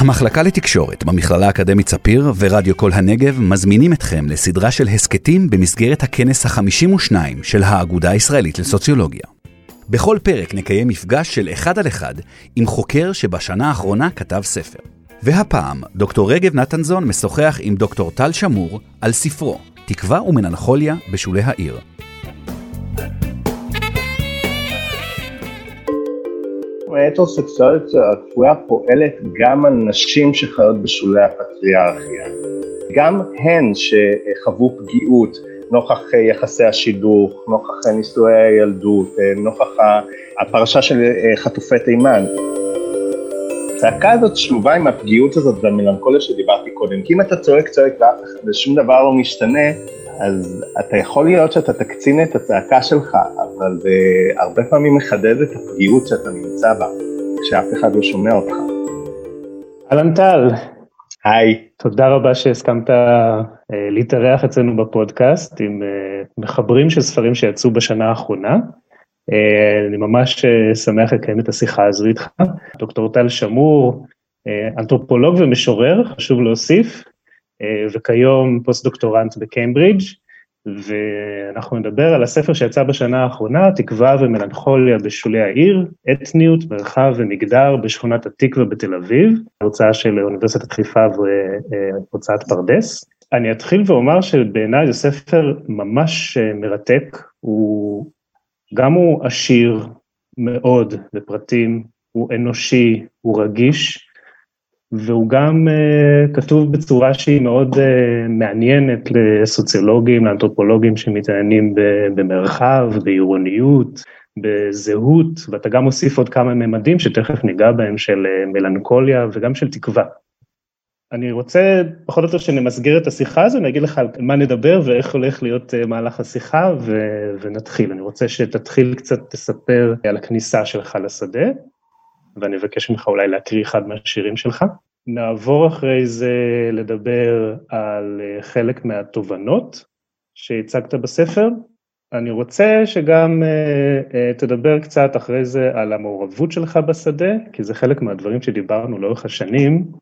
המחלקה לתקשורת במכללה האקדמית ספיר ורדיו כל הנגב מזמינים אתכם לסדרה של הסכתים במסגרת הכנס ה-52 של האגודה הישראלית לסוציולוגיה. בכל פרק נקיים מפגש של אחד על אחד עם חוקר שבשנה האחרונה כתב ספר. והפעם, דוקטור רגב נתנזון משוחח עם דוקטור טל שמור על ספרו, תקווה ומננחוליה בשולי העיר. ההטרוסקסואלית הקבועה פועלת גם על נשים שחיות בשולי הפטריארכיה. גם הן שחוו פגיעות נוכח יחסי השידוך, נוכח נישואי הילדות, נוכח הפרשה של חטופי תימן. הצעקה הזאת שלובה עם הפגיעות הזאת והמלנכוליה שדיברתי קודם, כי אם אתה צועק צועק ושום דבר לא משתנה, אז אתה יכול להיות שאתה תקצין את הצעקה שלך, אבל זה הרבה פעמים מחדד את הפגיעות שאתה נמצא בה, כשאף אחד לא שומע אותך. אהלן טל. היי. תודה רבה שהסכמת אה, להתארח אצלנו בפודקאסט עם אה, מחברים של ספרים שיצאו בשנה האחרונה. אה, אני ממש שמח לקיים את השיחה הזו איתך. דוקטור טל שמור, אנתרופולוג ומשורר, חשוב להוסיף, אה, וכיום פוסט-דוקטורנט בקיימברידג', ואנחנו נדבר על הספר שיצא בשנה האחרונה, תקווה ומלנכוליה בשולי העיר, אתניות, מרחב ומגדר בשכונת התקווה בתל אביב, הרצאה של אוניברסיטת חיפה והוצאת פרדס. אני אתחיל ואומר שבעיניי זה ספר ממש אה, מרתק, הוא גם הוא עשיר מאוד בפרטים, הוא אנושי, הוא רגיש, והוא גם uh, כתוב בצורה שהיא מאוד uh, מעניינת לסוציולוגים, לאנתרופולוגים שמתעניינים במרחב, בעירוניות, בזהות, ואתה גם מוסיף עוד כמה ממדים שתכף ניגע בהם של uh, מלנכוליה וגם של תקווה. אני רוצה פחות או יותר שנמסגר את השיחה הזו, אני אגיד לך על מה נדבר ואיך הולך להיות מהלך השיחה ו- ונתחיל. אני רוצה שתתחיל קצת תספר על הכניסה שלך לשדה. ואני אבקש ממך אולי להקריא אחד מהשירים שלך. נעבור אחרי זה לדבר על אה, חלק מהתובנות שהצגת בספר. אני רוצה שגם uh, uh, תדבר קצת אחרי זה על המעורבות שלך בשדה, כי זה חלק מהדברים שדיברנו לאורך השנים.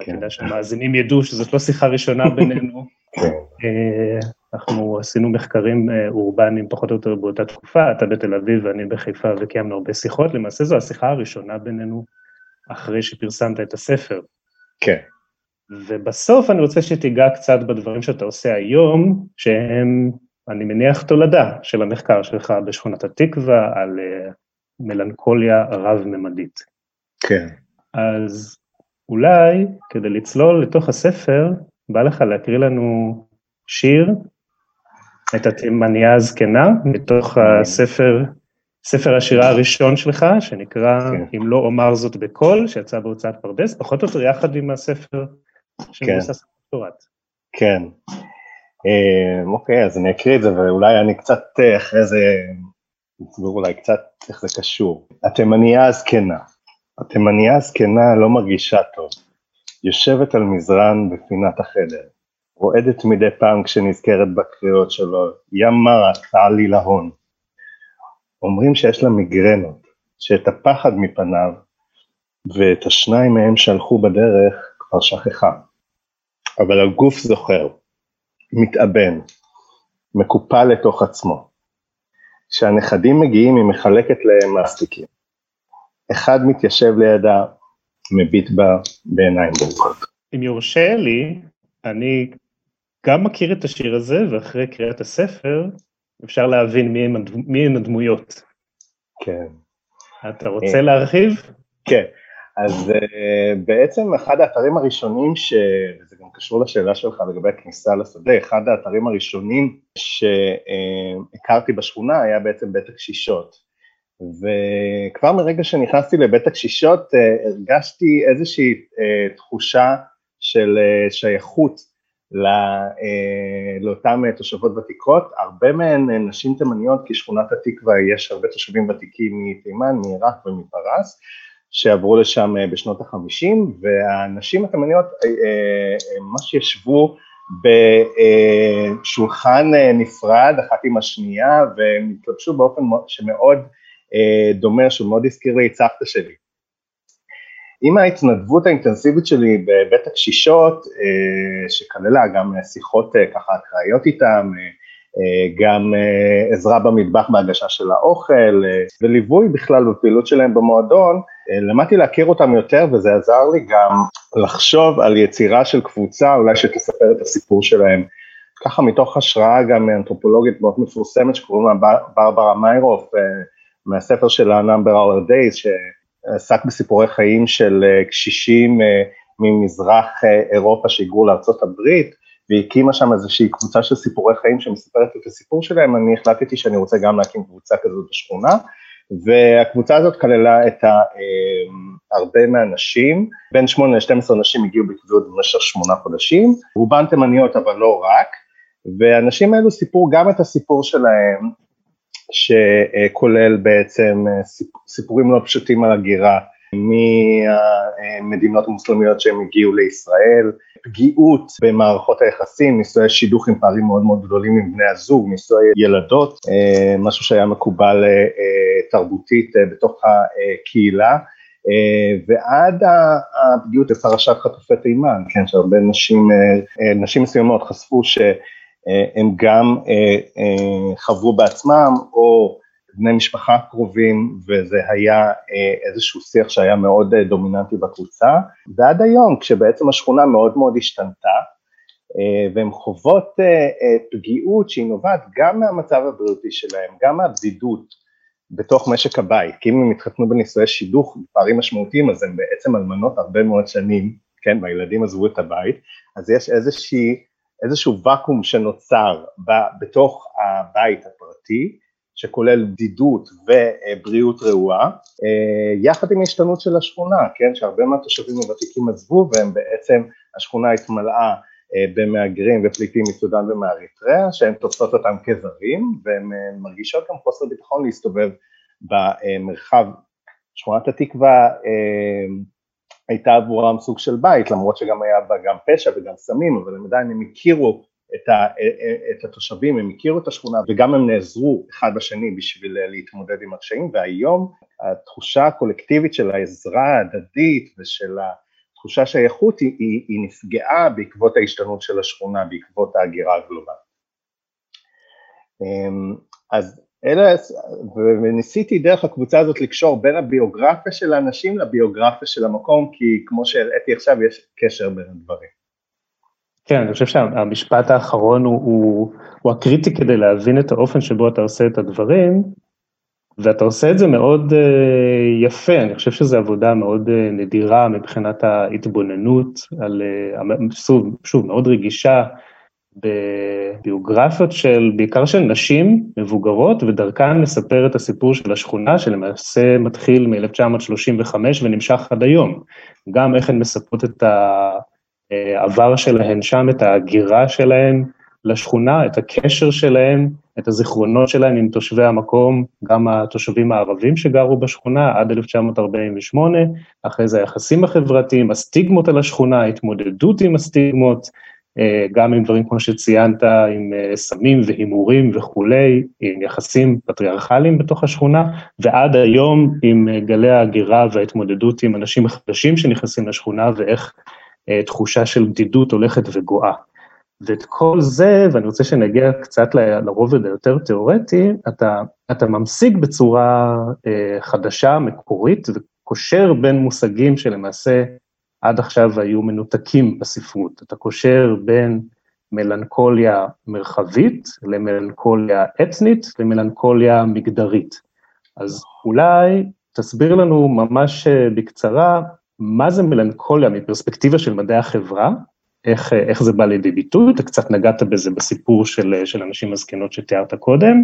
כן. כדאי שהמאזינים ידעו שזאת לא שיחה ראשונה בינינו. uh, אנחנו עשינו מחקרים אה, אורבניים פחות או יותר באותה תקופה, אתה בתל אביב ואני בחיפה וקיימנו הרבה שיחות, למעשה זו השיחה הראשונה בינינו אחרי שפרסמת את הספר. כן. ובסוף אני רוצה שתיגע קצת בדברים שאתה עושה היום, שהם, אני מניח, תולדה של המחקר שלך בשכונת התקווה על uh, מלנכוליה רב-ממדית. כן. אז אולי, כדי לצלול לתוך הספר, בא לך להקריא לנו שיר את התימניה הזקנה, מתוך הספר, ספר השירה הראשון שלך, שנקרא כן. אם לא אומר זאת בקול, שיצא בהוצאת פרדס, פחות או יותר יחד עם הספר שמבוסס על דוקטורט. כן. אה, אוקיי, אז אני אקריא את זה, ואולי אני קצת אה, אחרי זה, נסביר אולי קצת איך זה קשור. התימניה הזקנה. התימניה הזקנה לא מרגישה טוב. יושבת על מזרן בפינת החדר. רועדת מדי פעם כשנזכרת בקריאות שלו, ים מרה, תעלי להון. אומרים שיש לה מיגרנות, שאת הפחד מפניו ואת השניים מהם שהלכו בדרך כבר שכחה. אבל הגוף זוכר, מתאבן, מקופל לתוך עצמו. כשהנכדים מגיעים היא מחלקת להם מסטיקים. אחד מתיישב לידה, מביט בה בעיניים בורקות. אם יורשה לי, אני גם מכיר את השיר הזה, ואחרי קריאת הספר, אפשר להבין מי הם, מי הם הדמויות. כן. אתה רוצה אה, להרחיב? כן. אז uh, בעצם אחד האתרים הראשונים, ש... וזה גם קשור לשאלה שלך לגבי הכניסה לשדה, אחד האתרים הראשונים שהכרתי uh, בשכונה היה בעצם בית הקשישות. וכבר מרגע שנכנסתי לבית הקשישות הרגשתי איזושהי תחושה של שייכות אה, לאותן אה, תושבות ותיקות, הרבה מהן אה, נשים תימניות, כי שכונת התקווה יש הרבה תושבים ותיקים מתימן, מעיראק ומפרס, שעברו לשם בשנות החמישים, והנשים התימניות ממש ישבו בשולחן נפרד אחת עם השנייה, והם התלבשו באופן שמאוד דומה, שהוא מאוד הזכיר לי את סבתא שלי. עם ההתנדבות האינטנסיבית שלי בבית הקשישות, שכללה גם שיחות ככה אקראיות איתם, גם עזרה במטבח בהגשה של האוכל וליווי בכלל בפעילות שלהם במועדון, למדתי להכיר אותם יותר וזה עזר לי גם לחשוב על יצירה של קבוצה אולי שתספר את הסיפור שלהם. ככה מתוך השראה גם אנתרופולוגית מאוד מפורסמת שקוראים לה ברברה מיירוף מהספר שלה Number Our Days שעסק בסיפורי חיים של קשישים ממזרח אירופה שהיגרו לארצות הברית והקימה שם איזושהי קבוצה של סיפורי חיים שמספרת את הסיפור שלהם, אני החלטתי שאני רוצה גם להקים קבוצה כזאת בשכונה, והקבוצה הזאת כללה את ה, הרבה מהנשים, בין 8 ל-12 נשים הגיעו בקביעות במשך שמונה חודשים, רובן תימניות אבל לא רק, והנשים האלו סיפרו גם את הסיפור שלהם, שכולל בעצם סיפורים לא פשוטים על הגירה, מהמדינות המוסלמיות שהם הגיעו לישראל, פגיעות במערכות היחסים, נישואי שידוך עם פערים מאוד מאוד גדולים עם בני הזוג, נישואי ילדות, אה, משהו שהיה מקובל אה, תרבותית אה, בתוך הקהילה, ועד הפגיעות בפרשת חטופי תימן, כן, שהרבה נשים, נשים מסוימות חשפו שהם גם חברו בעצמם או בני משפחה קרובים, וזה היה אה, איזשהו שיח שהיה מאוד אה, דומיננטי בקבוצה, ועד היום כשבעצם השכונה מאוד מאוד השתנתה, אה, והן חוות פגיעות שהיא נובעת גם מהמצב הבריאותי שלהם, גם מהבדידות בתוך משק הבית, כי אם הם התחתנו בנישואי שידוך בפערים משמעותיים, אז הם בעצם אלמנות הרבה מאוד שנים, כן, והילדים עזבו את הבית, אז יש איזושהי, איזשהו ואקום שנוצר בתוך הבית הפרטי, שכולל בדידות ובריאות רעועה, אה, יחד עם ההשתנות של השכונה, כן, שהרבה מהתושבים הוותיקים עזבו והם בעצם, השכונה התמלאה אה, במהגרים ופליטים מסודאן ומאריתריאה, שהן תופסות אותם כזרים, והן אה, מרגישות גם חוסר ביטחון להסתובב במרחב. שכונת התקווה הייתה עבורם סוג של בית, למרות שגם היה בה גם פשע וגם סמים, אבל הם עדיין הם הכירו את, ה, את התושבים, הם הכירו את השכונה וגם הם נעזרו אחד בשני בשביל להתמודד עם הקשיים והיום התחושה הקולקטיבית של העזרה ההדדית ושל התחושה שייכות היא, היא, היא נפגעה בעקבות ההשתנות של השכונה, בעקבות ההגירה הגלובלית. אמ, אז אלה, וניסיתי דרך הקבוצה הזאת לקשור בין הביוגרפיה של האנשים לביוגרפיה של המקום, כי כמו שהראיתי עכשיו יש קשר בין הדברים. כן, אני חושב שהמשפט האחרון הוא, הוא, הוא הקריטי כדי להבין את האופן שבו אתה עושה את הדברים, ואתה עושה את זה מאוד uh, יפה, אני חושב שזו עבודה מאוד uh, נדירה מבחינת ההתבוננות, על, uh, שוב, שוב, מאוד רגישה, בביוגרפיות של, בעיקר של נשים מבוגרות, ודרכן לספר את הסיפור של השכונה, שלמעשה מתחיל מ-1935 ונמשך עד היום. גם איך הן מספרות את. העבר שלהן שם, את ההגירה שלהן לשכונה, את הקשר שלהן, את הזיכרונות שלהן עם תושבי המקום, גם התושבים הערבים שגרו בשכונה עד 1948, אחרי זה היחסים החברתיים, הסטיגמות על השכונה, ההתמודדות עם הסטיגמות, גם עם דברים כמו שציינת, עם אה, סמים והימורים וכולי, עם יחסים פטריארכליים בתוך השכונה, ועד היום עם אה, גלי ההגירה וההתמודדות עם אנשים חדשים שנכנסים לשכונה ואיך אה, תחושה של בדידות הולכת וגואה. ואת כל זה, ואני רוצה שנגיע קצת לרובד היותר תיאורטי, אתה, אתה ממשיג בצורה אה, חדשה, מקורית, וקושר בין מושגים שלמעשה עד עכשיו היו מנותקים בספרות. אתה קושר בין מלנכוליה מרחבית למלנכוליה אתנית למלנכוליה מגדרית. אז אולי תסביר לנו ממש אה, בקצרה מה זה מלנכוליה מפרספקטיבה של מדעי החברה, איך, איך זה בא לידי ביטוי, אתה קצת נגעת בזה בסיפור של, של אנשים מזקנות שתיארת קודם,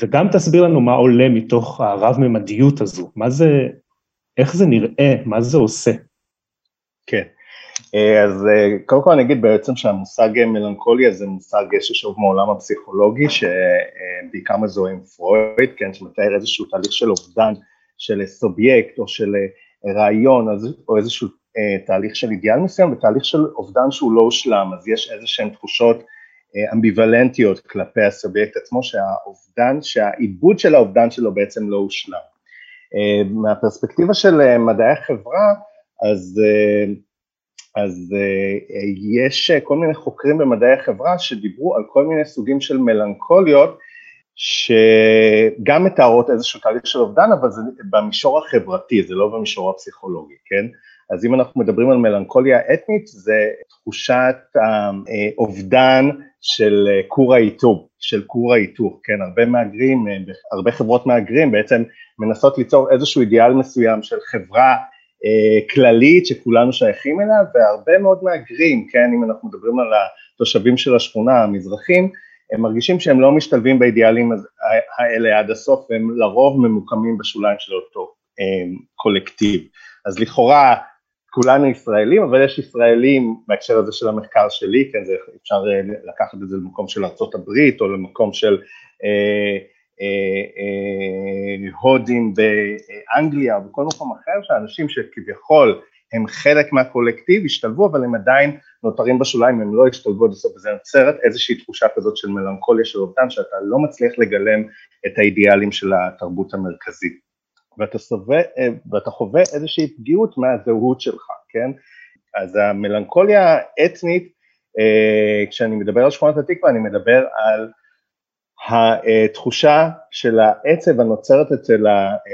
וגם תסביר לנו מה עולה מתוך הרב-ממדיות הזו, מה זה, איך זה נראה, מה זה עושה. כן, אז קודם כל אני אגיד בעצם שהמושג מלנכוליה זה מושג ששוב מעולם הפסיכולוגי, שבעיקר מזוהה עם פרויד, כן, שמתאר איזשהו תהליך של אובדן של סובייקט או של רעיון או איזשהו אה, תהליך של אידיאל מסוים ותהליך של אובדן שהוא לא הושלם, אז יש איזה שהן תחושות אה, אמביוולנטיות כלפי הסובייקט עצמו, שהאובדן, שהעיבוד של האובדן שלו בעצם לא הושלם. מהפרספקטיבה של מדעי החברה, אז, אז יש כל מיני חוקרים במדעי החברה שדיברו על כל מיני סוגים של מלנכוליות, שגם מתארות איזשהו תהליך של אובדן, אבל זה במישור החברתי, זה לא במישור הפסיכולוגי, כן? אז אם אנחנו מדברים על מלנכוליה אתנית, זה תחושת האובדן של כור ההיתוך, של כור ההיתוך, כן? הרבה מהגרים, הרבה חברות מהגרים בעצם מנסות ליצור איזשהו אידיאל מסוים של חברה אה, כללית שכולנו שייכים אליה, והרבה מאוד מהגרים, כן? אם אנחנו מדברים על התושבים של השכונה, המזרחים, הם מרגישים שהם לא משתלבים באידיאלים האלה עד הסוף, והם לרוב ממוקמים בשוליים של אותו אה, קולקטיב. אז לכאורה כולנו ישראלים, אבל יש ישראלים בהקשר הזה של המחקר שלי, כן, זה, אפשר אה, לקחת את זה למקום של הברית, או למקום של אה, אה, אה, הודים באנגליה, או בכל מקום אחר, שאנשים שכביכול הם חלק מהקולקטיב, השתלבו, אבל הם עדיין נותרים בשוליים, הם לא השתלבו עד הסוף, וזה יוצרת איזושהי תחושה כזאת של מלנכוליה של אובדן, שאתה לא מצליח לגלם את האידיאלים של התרבות המרכזית. ואתה, סובא, ואתה חווה איזושהי פגיעות מהזהות שלך, כן? אז המלנכוליה האתנית, אה, כשאני מדבר על שכונת התקווה, אני מדבר על התחושה של העצב הנוצרת אצל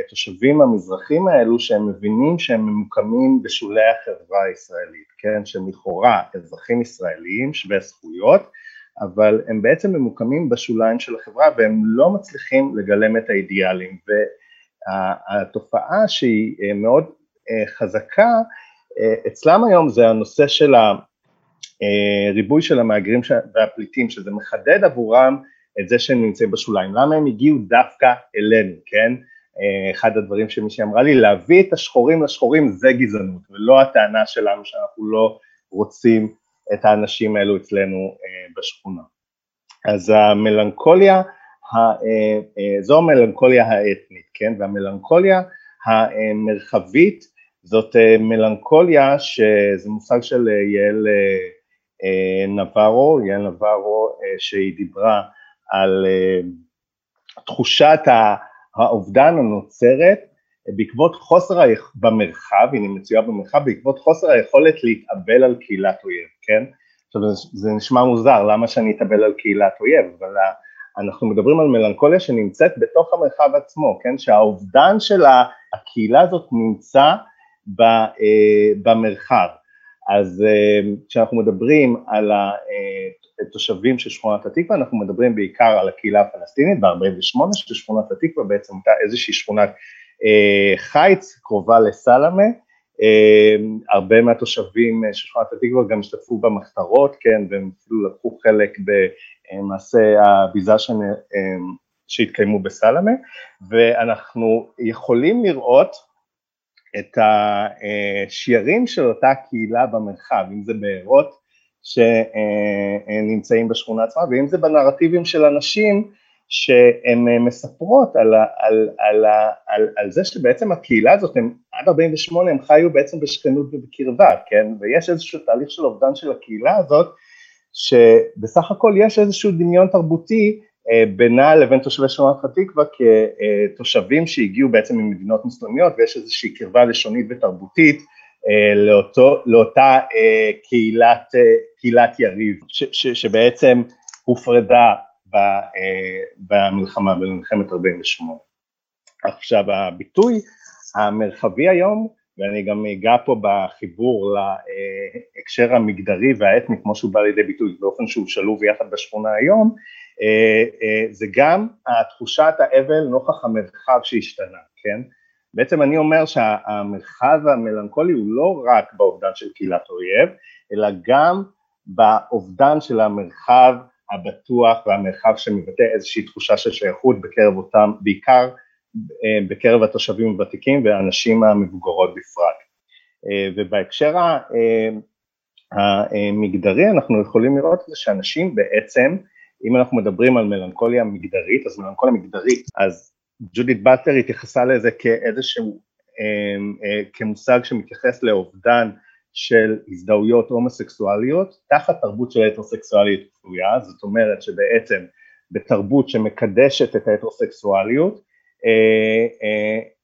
התושבים המזרחים האלו שהם מבינים שהם ממוקמים בשולי החברה הישראלית, כן, שהם לכאורה אזרחים ישראלים שווי זכויות, אבל הם בעצם ממוקמים בשוליים של החברה והם לא מצליחים לגלם את האידיאלים. והתופעה שהיא אה, מאוד אה, חזקה אה, אצלם היום זה הנושא של הריבוי של המהגרים והפליטים שזה מחדד עבורם את זה שהם נמצאים בשוליים, למה הם הגיעו דווקא אלינו, כן? אה, אחד הדברים שמישהי אמרה לי, להביא את השחורים לשחורים זה גזענות, ולא הטענה שלנו שאנחנו לא רוצים את האנשים האלו אצלנו אה, בשכונה. אז המלנכוליה, אה, זו המלנכוליה האתנית, כן? והמלנכוליה המרחבית זאת מלנכוליה שזה מושג של יעל נברו, יעל נברו שהיא דיברה על אה, תחושת האובדן הנוצרת בעקבות חוסר. במרחב, הנה מצויה במרחב, בעקבות חוסר היכולת להתאבל על קהילת אויב, כן? עכשיו זה נשמע מוזר, למה שאני אתאבל על קהילת אויב, אבל אנחנו מדברים על מלנכוליה שנמצאת בתוך המרחב עצמו, כן? שהאובדן של הקהילה הזאת נמצא אה, במרחב. אז אה, כשאנחנו מדברים על התושבים של שכונת התקווה, אנחנו מדברים בעיקר על הקהילה הפלסטינית ב-48, ששכונת התקווה בעצם הייתה איזושהי שכונת אה, חיץ קרובה לסלמה, אה, הרבה מהתושבים של שכונת התקווה גם השתתפו במחתרות, כן, והם אפילו לקחו חלק במעשה הביזה שהתקיימו בסלמה, ואנחנו יכולים לראות את השיירים של אותה קהילה במרחב, אם זה בארות שנמצאים בשכונה עצמה, ואם זה בנרטיבים של אנשים שהן מספרות על, על, על, על, על זה שבעצם הקהילה הזאת, הם, עד 48' הם חיו בעצם בשכנות ובקרבה, כן, ויש איזשהו תהליך של אובדן של הקהילה הזאת, שבסך הכל יש איזשהו דמיון תרבותי אה, בינה לבין תושבי שכונת התקווה כתושבים שהגיעו בעצם ממדינות מוסלמיות ויש איזושהי קרבה לשונית ותרבותית אה, לאותו, לאותה אה, קהילת, קהילת יריב ש, ש, שבעצם הופרדה במלחמה, במלחמת 48. עכשיו הביטוי המרחבי היום, ואני גם אגע פה בחיבור להקשר המגדרי והאתני כמו שהוא בא לידי ביטוי באופן שהוא שלוב יחד בשכונה היום, אה, אה, זה גם התחושת האבל נוכח המרחב שהשתנה, כן? בעצם אני אומר שהמרחב המלנכולי הוא לא רק באובדן של קהילת אויב, אלא גם באובדן של המרחב הבטוח והמרחב שמבטא איזושהי תחושה של שייכות בקרב אותם, בעיקר אה, בקרב התושבים הוותיקים והנשים המבוגרות בפרט. ובהקשר המגדרי אנחנו יכולים לראות שאנשים בעצם אם אנחנו מדברים על מלנכוליה מגדרית, אז מלנכוליה מגדרית, אז ג'ודית באטר התייחסה לזה כאיזשהו, אה, אה, כמושג שמתייחס לאובדן של הזדהויות הומוסקסואליות תחת תרבות של הטרוסקסואליות כפויה, זאת אומרת שבעצם בתרבות שמקדשת את ההטרוסקסואליות,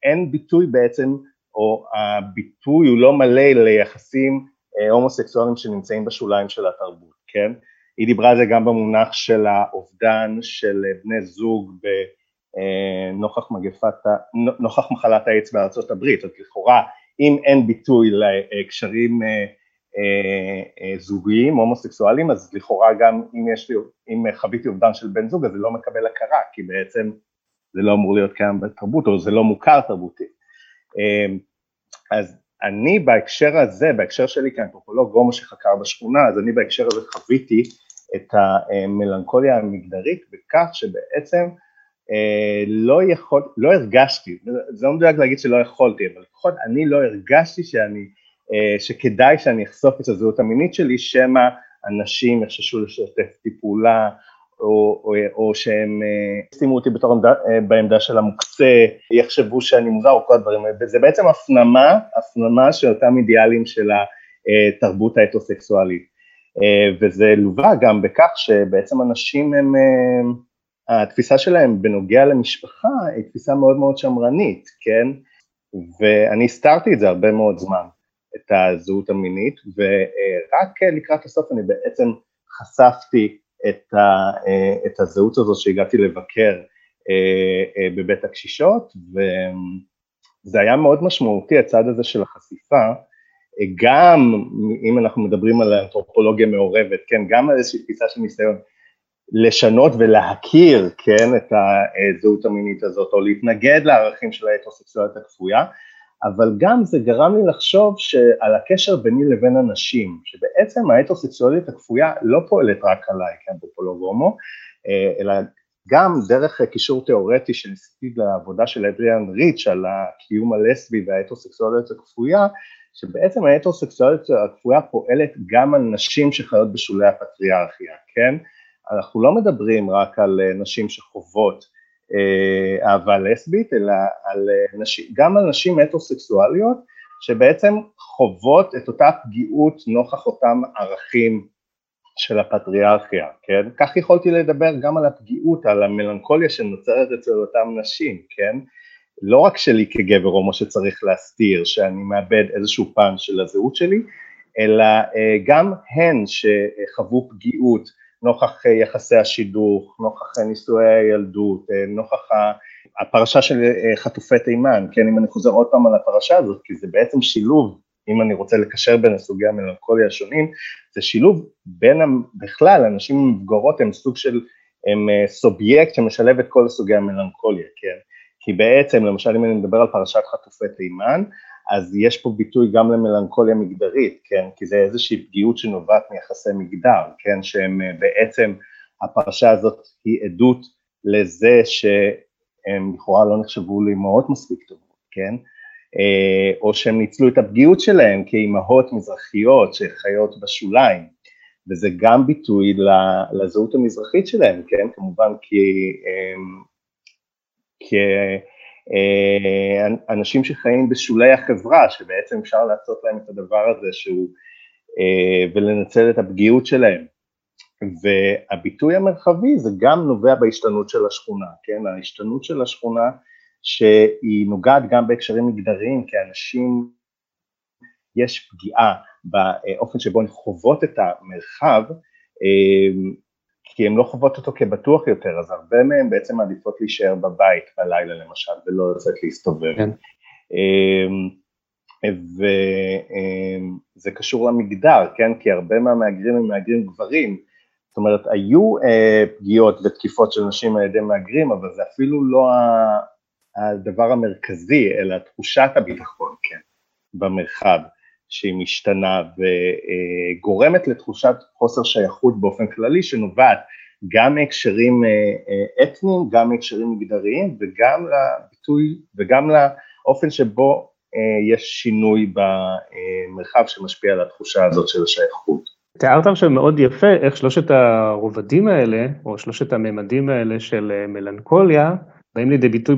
אין ביטוי בעצם, או הביטוי הוא לא מלא ליחסים הומוסקסואליים שנמצאים בשוליים של התרבות, כן? היא דיברה על זה גם במונח של האובדן של בני זוג נוכח מגפת, נוכח מחלת האיידס בארצות הברית, אז לכאורה אם אין ביטוי לקשרים זוגיים, הומוסקסואליים, אז לכאורה גם אם יש לי, אם חוויתי אובדן של בן זוג אז זה לא מקבל הכרה, כי בעצם זה לא אמור להיות קיים בתרבות או זה לא מוכר תרבותית. אז אני בהקשר הזה, בהקשר שלי כאנתרופולוג הומו שחקר בשכונה, אז אני בהקשר הזה חוויתי את המלנכוליה המגדרית בכך שבעצם אה, לא יכול, לא הרגשתי, זה לא מדויק להגיד שלא יכולתי, אבל לפחות אני לא הרגשתי שאני, אה, שכדאי שאני אחשוף את הזהות המינית שלי, שמא אנשים יחששו לשתף אותי פעולה, או, או, או שהם אה, שימו אותי בתור עמדה, בעמדה של המוקצה, יחשבו שאני מוזר או כל הדברים האלה, וזה בעצם הפנמה, הפנמה של אותם אידיאלים של התרבות ההטרוסקסואלית, וזה לווה גם בכך שבעצם אנשים הם התפיסה שלהם בנוגע למשפחה היא תפיסה מאוד מאוד שמרנית, כן? ואני הסתרתי את זה הרבה מאוד זמן, את הזהות המינית, ורק לקראת הסוף אני בעצם חשפתי את, ה, את הזהות הזאת שהגעתי לבקר אה, אה, בבית הקשישות, וזה היה מאוד משמעותי הצד הזה של החשיפה, גם אם אנחנו מדברים על אנתרופולוגיה מעורבת, כן, גם על איזושהי תפיסה של ניסיון, לשנות ולהכיר, כן, את הזהות המינית הזאת, או להתנגד לערכים של ההטרוסקסואליות הכפויה, אבל גם זה גרם לי לחשוב שעל הקשר ביני לבין אנשים, שבעצם ההטרוסקסואליות הכפויה לא פועלת רק עליי כאנתרופולוג הומו, אלא גם דרך קישור תיאורטי שניסיתי לעבודה של אדריאן ריץ' על הקיום הלסבי וההטרוסקסואליות הכפויה, שבעצם ההטרוסקסואליות הכפויה פועלת גם על נשים שחיות בשולי הפטריארכיה, כן? אנחנו לא מדברים רק על אה, נשים שחוות אה, אהבה לסבית, אלא על אה, נשים, גם על נשים הטרוסקסואליות שבעצם חוות את אותה פגיעות נוכח אותם ערכים של הפטריארכיה, כן? כך יכולתי לדבר גם על הפגיעות, על המלנכוליה שנוצרת אצל אותם נשים, כן? לא רק שלי כגבר הומו שצריך להסתיר, שאני מאבד איזשהו פן של הזהות שלי, אלא גם הן שחוו פגיעות נוכח אה, יחסי השידוך, נוכח אה, נישואי הילדות, אה, נוכח הפרשה של חטופי תימן, כן, אם אני חוזר עוד פעם על הפרשה הזאת, כי זה בעצם שילוב, אם אני רוצה לקשר בין הסוגי המלנכוליה השונים, זה שילוב בין בכלל, אנשים עם מבוגרות הם סוג של, הם סובייקט שמשלב את כל סוגי המלנכוליה, כן, כי בעצם, למשל אם אני מדבר על פרשת חטופי תימן, אז יש פה ביטוי גם למלנכוליה מגדרית, כן, כי זה איזושהי פגיעות שנובעת מיחסי מגדר, כן, שהם אה, בעצם, הפרשה הזאת היא עדות לזה שהם לכאורה לא נחשבו לאמהות מספיק טובות, כן, אה, או שהם ניצלו את הפגיעות שלהם כאימהות מזרחיות שחיות בשוליים, וזה גם ביטוי לזהות המזרחית שלהם, כן, כמובן כי, אה, כי אנשים שחיים בשולי החברה, שבעצם אפשר לעשות להם את הדבר הזה שהוא, אה, ולנצל את הפגיעות שלהם. והביטוי המרחבי זה גם נובע בהשתנות של השכונה, כן, ההשתנות של השכונה שהיא נוגעת גם בהקשרים מגדריים, כי אנשים, יש פגיעה באופן שבו הן חוות את המרחב, אה, כי הן לא חוות אותו כבטוח יותר, אז הרבה מהן בעצם מעדיפות להישאר בבית בלילה למשל, ולא לצאת להסתובב. כן. אמ, וזה אמ, קשור למגדר, כן? כי הרבה מהמהגרים הם מהגרים גברים, זאת אומרת, היו אה, פגיעות ותקיפות של נשים על ידי מהגרים, אבל זה אפילו לא הדבר המרכזי, אלא תחושת הביטחון, כן, במרחב. שהיא משתנה וגורמת לתחושת חוסר שייכות באופן כללי שנובעת גם מהקשרים אה, אה, אתניים, גם מהקשרים מגדריים וגם לביטוי וגם לאופן שבו אה, יש שינוי במרחב שמשפיע על התחושה הזאת של השייכות. תיארת עכשיו מאוד יפה איך שלושת הרובדים האלה, או שלושת הממדים האלה של מלנכוליה, באים לידי ביטוי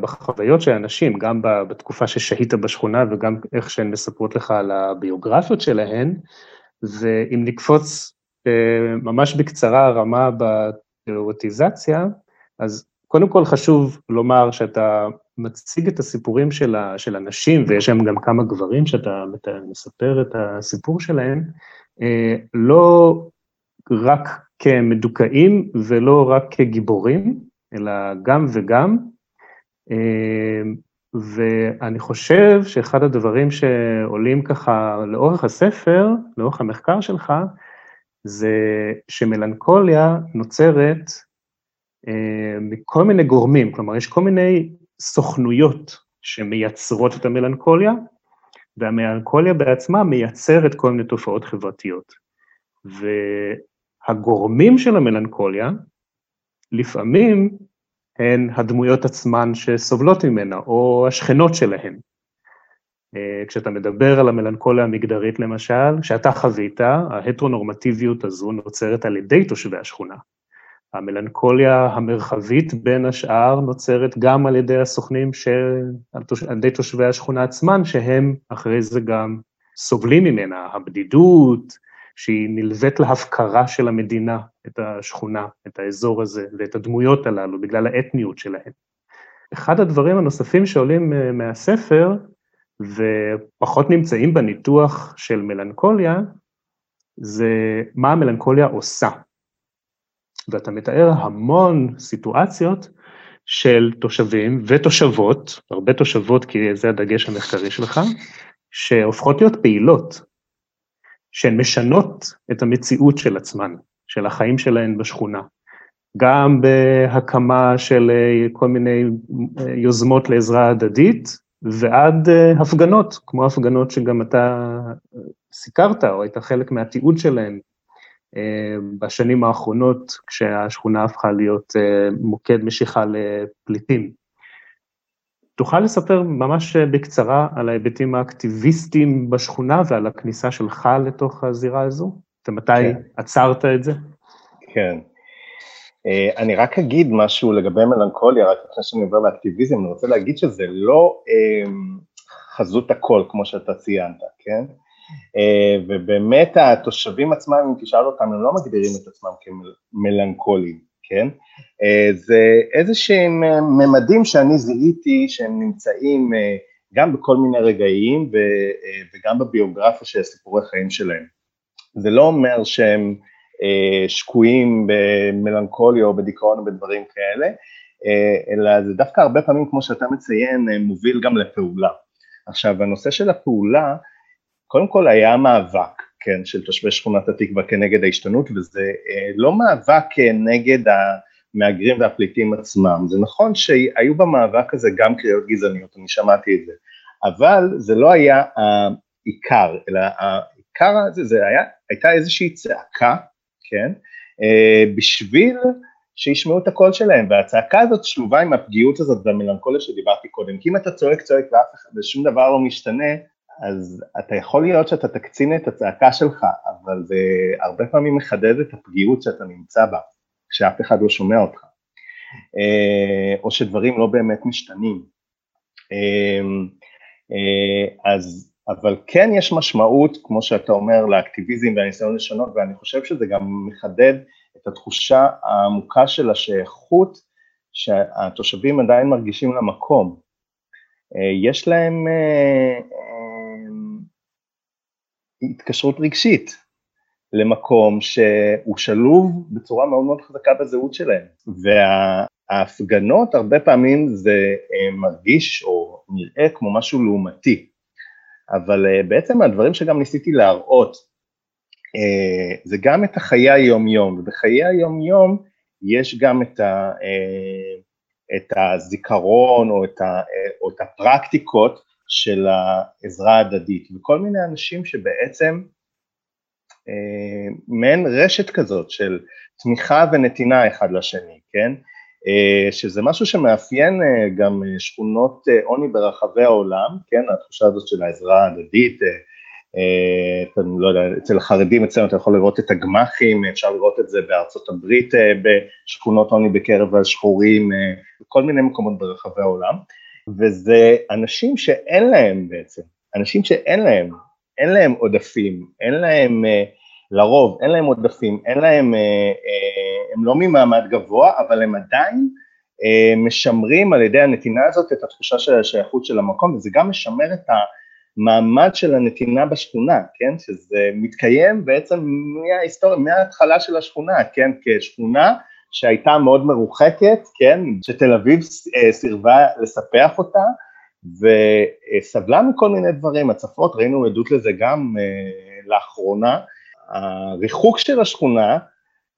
בחוויות של אנשים, גם בתקופה ששהית בשכונה וגם איך שהן מספרות לך על הביוגרפיות שלהן, ואם נקפוץ אה, ממש בקצרה רמה בתיאורטיזציה, אז קודם כל חשוב לומר שאתה מציג את הסיפורים של, ה, של אנשים, ויש שם גם כמה גברים שאתה מספר את הסיפור שלהם, אה, לא רק כמדוכאים ולא רק כגיבורים, אלא גם וגם. אה, ואני חושב שאחד הדברים שעולים ככה לאורך הספר, לאורך המחקר שלך, זה שמלנכוליה נוצרת אה, מכל מיני גורמים, כלומר, יש כל מיני סוכנויות שמייצרות את המלנכוליה, והמלנכוליה בעצמה מייצרת כל מיני תופעות חברתיות. והגורמים של המלנכוליה, לפעמים הן הדמויות עצמן שסובלות ממנה, או השכנות שלהן. אה, כשאתה מדבר על המלנכוליה המגדרית למשל, שאתה חווית, ההטרונורמטיביות הזו נוצרת על ידי תושבי השכונה. המלנכוליה המרחבית בין השאר נוצרת גם על ידי הסוכנים, של, על ידי תושבי השכונה עצמן, שהם אחרי זה גם סובלים ממנה, הבדידות, שהיא נלווית להפקרה של המדינה, את השכונה, את האזור הזה ואת הדמויות הללו בגלל האתניות שלהם. אחד הדברים הנוספים שעולים אה, מהספר, ופחות נמצאים בניתוח של מלנכוליה, זה מה המלנכוליה עושה. ואתה מתאר המון סיטואציות של תושבים ותושבות, הרבה תושבות כי זה הדגש המחקרי שלך, שהופכות להיות פעילות, שהן משנות את המציאות של עצמן, של החיים שלהן בשכונה. גם בהקמה של אה, כל מיני אה, יוזמות לעזרה הדדית, ועד אה, הפגנות, כמו הפגנות שגם אתה סיקרת, או היית חלק מהתיעוד שלהן בשנים האחרונות, כשהשכונה הפכה להיות מוקד משיכה לפליטים. תוכל לספר ממש בקצרה על ההיבטים האקטיביסטיים בשכונה ועל הכניסה שלך לתוך הזירה הזו? ומתי כן. עצרת את זה? כן. Uh, אני רק אגיד משהו לגבי מלנכוליה, רק לפני שאני עובר לאקטיביזם, אני רוצה להגיד שזה לא uh, חזות הכל, כמו שאתה ציינת, כן? Uh, ובאמת התושבים עצמם, אם תשאל אותם, הם לא מגדירים את עצמם כמלנכולים, כן? אה, זה איזה שהם אה, ממדים שאני זיהיתי שהם נמצאים אה, גם בכל מיני רגעים וגם בביוגרפיה של סיפורי חיים שלהם. זה לא אומר שהם שקועים במלנכוליה או בדיכאון או בדברים כאלה, אלא זה דווקא הרבה פעמים, כמו שאתה מציין, מוביל גם לפעולה. עכשיו, הנושא של הפעולה, קודם כל היה מאבק, כן, של תושבי שכונת התקווה כנגד ההשתנות, וזה לא מאבק נגד המהגרים והפליטים עצמם. זה נכון שהיו במאבק הזה גם קריאות גזעניות, אני שמעתי את זה, אבל זה לא היה העיקר, אלא העיקר הזה, זה היה, הייתה איזושהי צעקה, כן, אה, בשביל שישמעו את הקול שלהם, והצעקה הזאת שלובה עם הפגיעות הזאת והמלנכוליה שדיברתי קודם, כי אם אתה צועק צועק ואף אחד, ושום דבר לא משתנה, אז אתה יכול להיות שאתה תקצין את הצעקה שלך, אבל זה הרבה פעמים מחדד את הפגיעות שאתה נמצא בה. כשאף אחד לא שומע אותך, אה, או שדברים לא באמת משתנים. אה, אה, אז, אבל כן יש משמעות, כמו שאתה אומר, לאקטיביזם והניסיון לשנות, ואני חושב שזה גם מחדד את התחושה העמוקה של השייכות שהתושבים עדיין מרגישים למקום. יש להם התקשרות רגשית, למקום שהוא שלוב בצורה מאוד מאוד חזקה בזהות שלהם. וההפגנות הרבה פעמים זה אה, מרגיש או נראה כמו משהו לעומתי, אבל אה, בעצם הדברים שגם ניסיתי להראות, אה, זה גם את החיי היום-יום, ובחיי היום-יום יש גם את, ה, את הזיכרון או את, ה, או את הפרקטיקות של העזרה ההדדית, וכל מיני אנשים שבעצם אה, מעין רשת כזאת של תמיכה ונתינה אחד לשני, כן? אה, שזה משהו שמאפיין אה, גם שכונות עוני ברחבי העולם, כן? התחושה הזאת של העזרה ההדדית, אני לא יודע, אצל החרדים אצלנו אתה יכול לראות את הגמ"חים, אפשר לראות את זה בארצות הברית בשכונות עוני בקרב השחורים, בכל מיני מקומות ברחבי העולם, וזה אנשים שאין להם בעצם, אנשים שאין להם אין להם עודפים, אין להם, אה, לרוב אין להם עודפים, אין להם, אה, אה, הם לא ממעמד גבוה, אבל הם עדיין משמרים על ידי הנתינה הזאת את התחושה של השייכות של המקום, וזה גם משמר את המעמד של הנתינה בשכונה, כן, שזה מתקיים בעצם מההיסטוריה, מההתחלה של השכונה, כן, כשכונה שהייתה מאוד מרוחקת, כן, שתל אביב סירבה לספח אותה, וסבלה מכל מיני דברים, הצפות, ראינו עדות לזה גם uh, לאחרונה, הריחוק של השכונה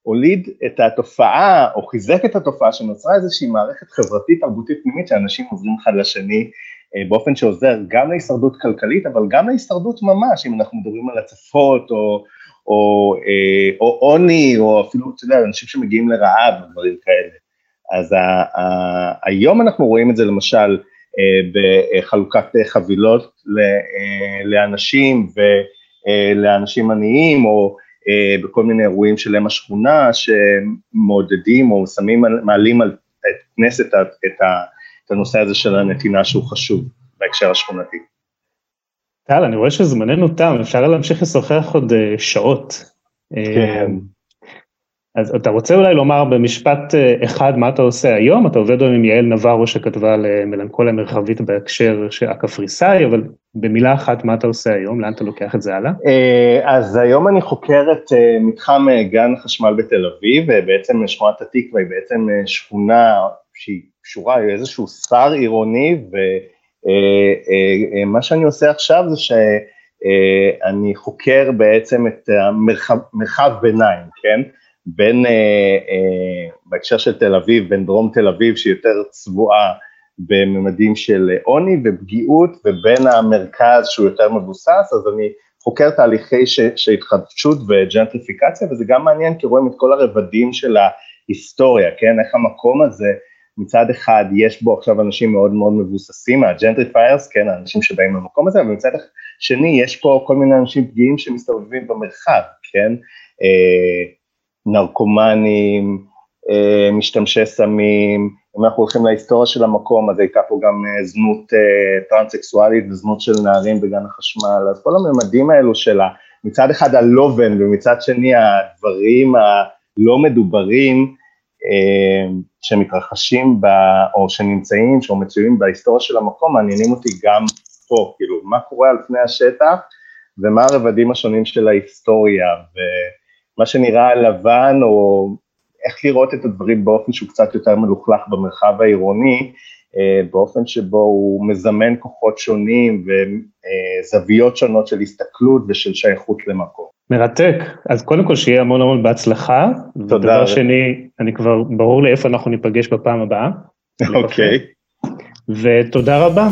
הוליד את התופעה, או חיזק את התופעה שנוצרה איזושהי מערכת חברתית תרבותית פנימית שאנשים עוזרים אחד לשני uh, באופן שעוזר גם להישרדות כלכלית, אבל גם להישרדות ממש, אם אנחנו מדברים על הצפות, או, או, uh, או עוני, או אפילו, אתה יודע, אנשים שמגיעים לרעב, דברים כאלה. אז ה, ה, היום אנחנו רואים את זה למשל, בחלוקת חבילות לאנשים ולאנשים עניים, או בכל מיני אירועים של אם השכונה שמעודדים או שמים, מעלים על את כנסת את הנושא הזה של הנתינה שהוא חשוב בהקשר השכונתי. טל, אני רואה שזמננו תם, אפשר להמשיך לשוחח עוד אה, שעות. כן. אז אתה רוצה אולי לומר במשפט אה, אחד מה אתה עושה היום, אתה עובד היום עם יעל נברו שכתבה על אה, מלנכוליה מרחבית בהקשר הקפריסאי, אבל במילה אחת מה אתה עושה היום, לאן אתה לוקח את זה הלאה? אה, אז היום אני חוקר את מתחם גן החשמל בתל אביב, בעצם שכונת התקווה היא בעצם שכונה שהיא קשורה לאיזשהו שר עירוני, ומה שאני עושה עכשיו זה שאני חוקר בעצם את המרחב ביניים, כן? בין, אה, אה, בהקשר של תל אביב, בין דרום תל אביב שהיא יותר צבועה בממדים של עוני ופגיעות, ובין המרכז שהוא יותר מבוסס, אז אני חוקר תהליכי של התחדשות וג'נטריפיקציה, וזה גם מעניין כי רואים את כל הרבדים של ההיסטוריה, כן, איך המקום הזה, מצד אחד יש בו עכשיו אנשים מאוד מאוד מבוססים, ה gentrifiers, כן, האנשים שבאים למקום הזה, אבל מצד שני יש פה כל מיני אנשים פגיעים שמסתובבים במרחב, כן, אה, נרקומנים, אה, משתמשי סמים, אם אנחנו הולכים להיסטוריה של המקום, אז הייתה פה גם אה, זנות אה, טרנס-סקסואלית וזנות של נערים בגן החשמל, אז כל הממדים האלו של מצד אחד הלובן ומצד שני הדברים הלא מדוברים שמתרחשים ב, או שנמצאים, או מצויים בהיסטוריה של המקום, מעניינים אותי גם פה, כאילו, מה קורה על פני השטח ומה הרבדים השונים של ההיסטוריה, ו... מה שנראה לבן, או איך לראות את הדברים באופן שהוא קצת יותר מלוכלך במרחב העירוני, אה, באופן שבו הוא מזמן כוחות שונים וזוויות שונות של הסתכלות ושל שייכות למקום. מרתק, אז קודם כל שיהיה המון המון בהצלחה. תודה. ודבר שני, אני כבר, ברור לי איפה אנחנו ניפגש בפעם הבאה. אוקיי. ותודה רבה.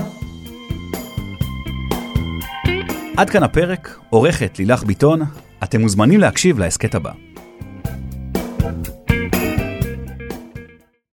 עד כאן הפרק, עורכת לילך ביטון, אתם מוזמנים להקשיב להסכת הבא.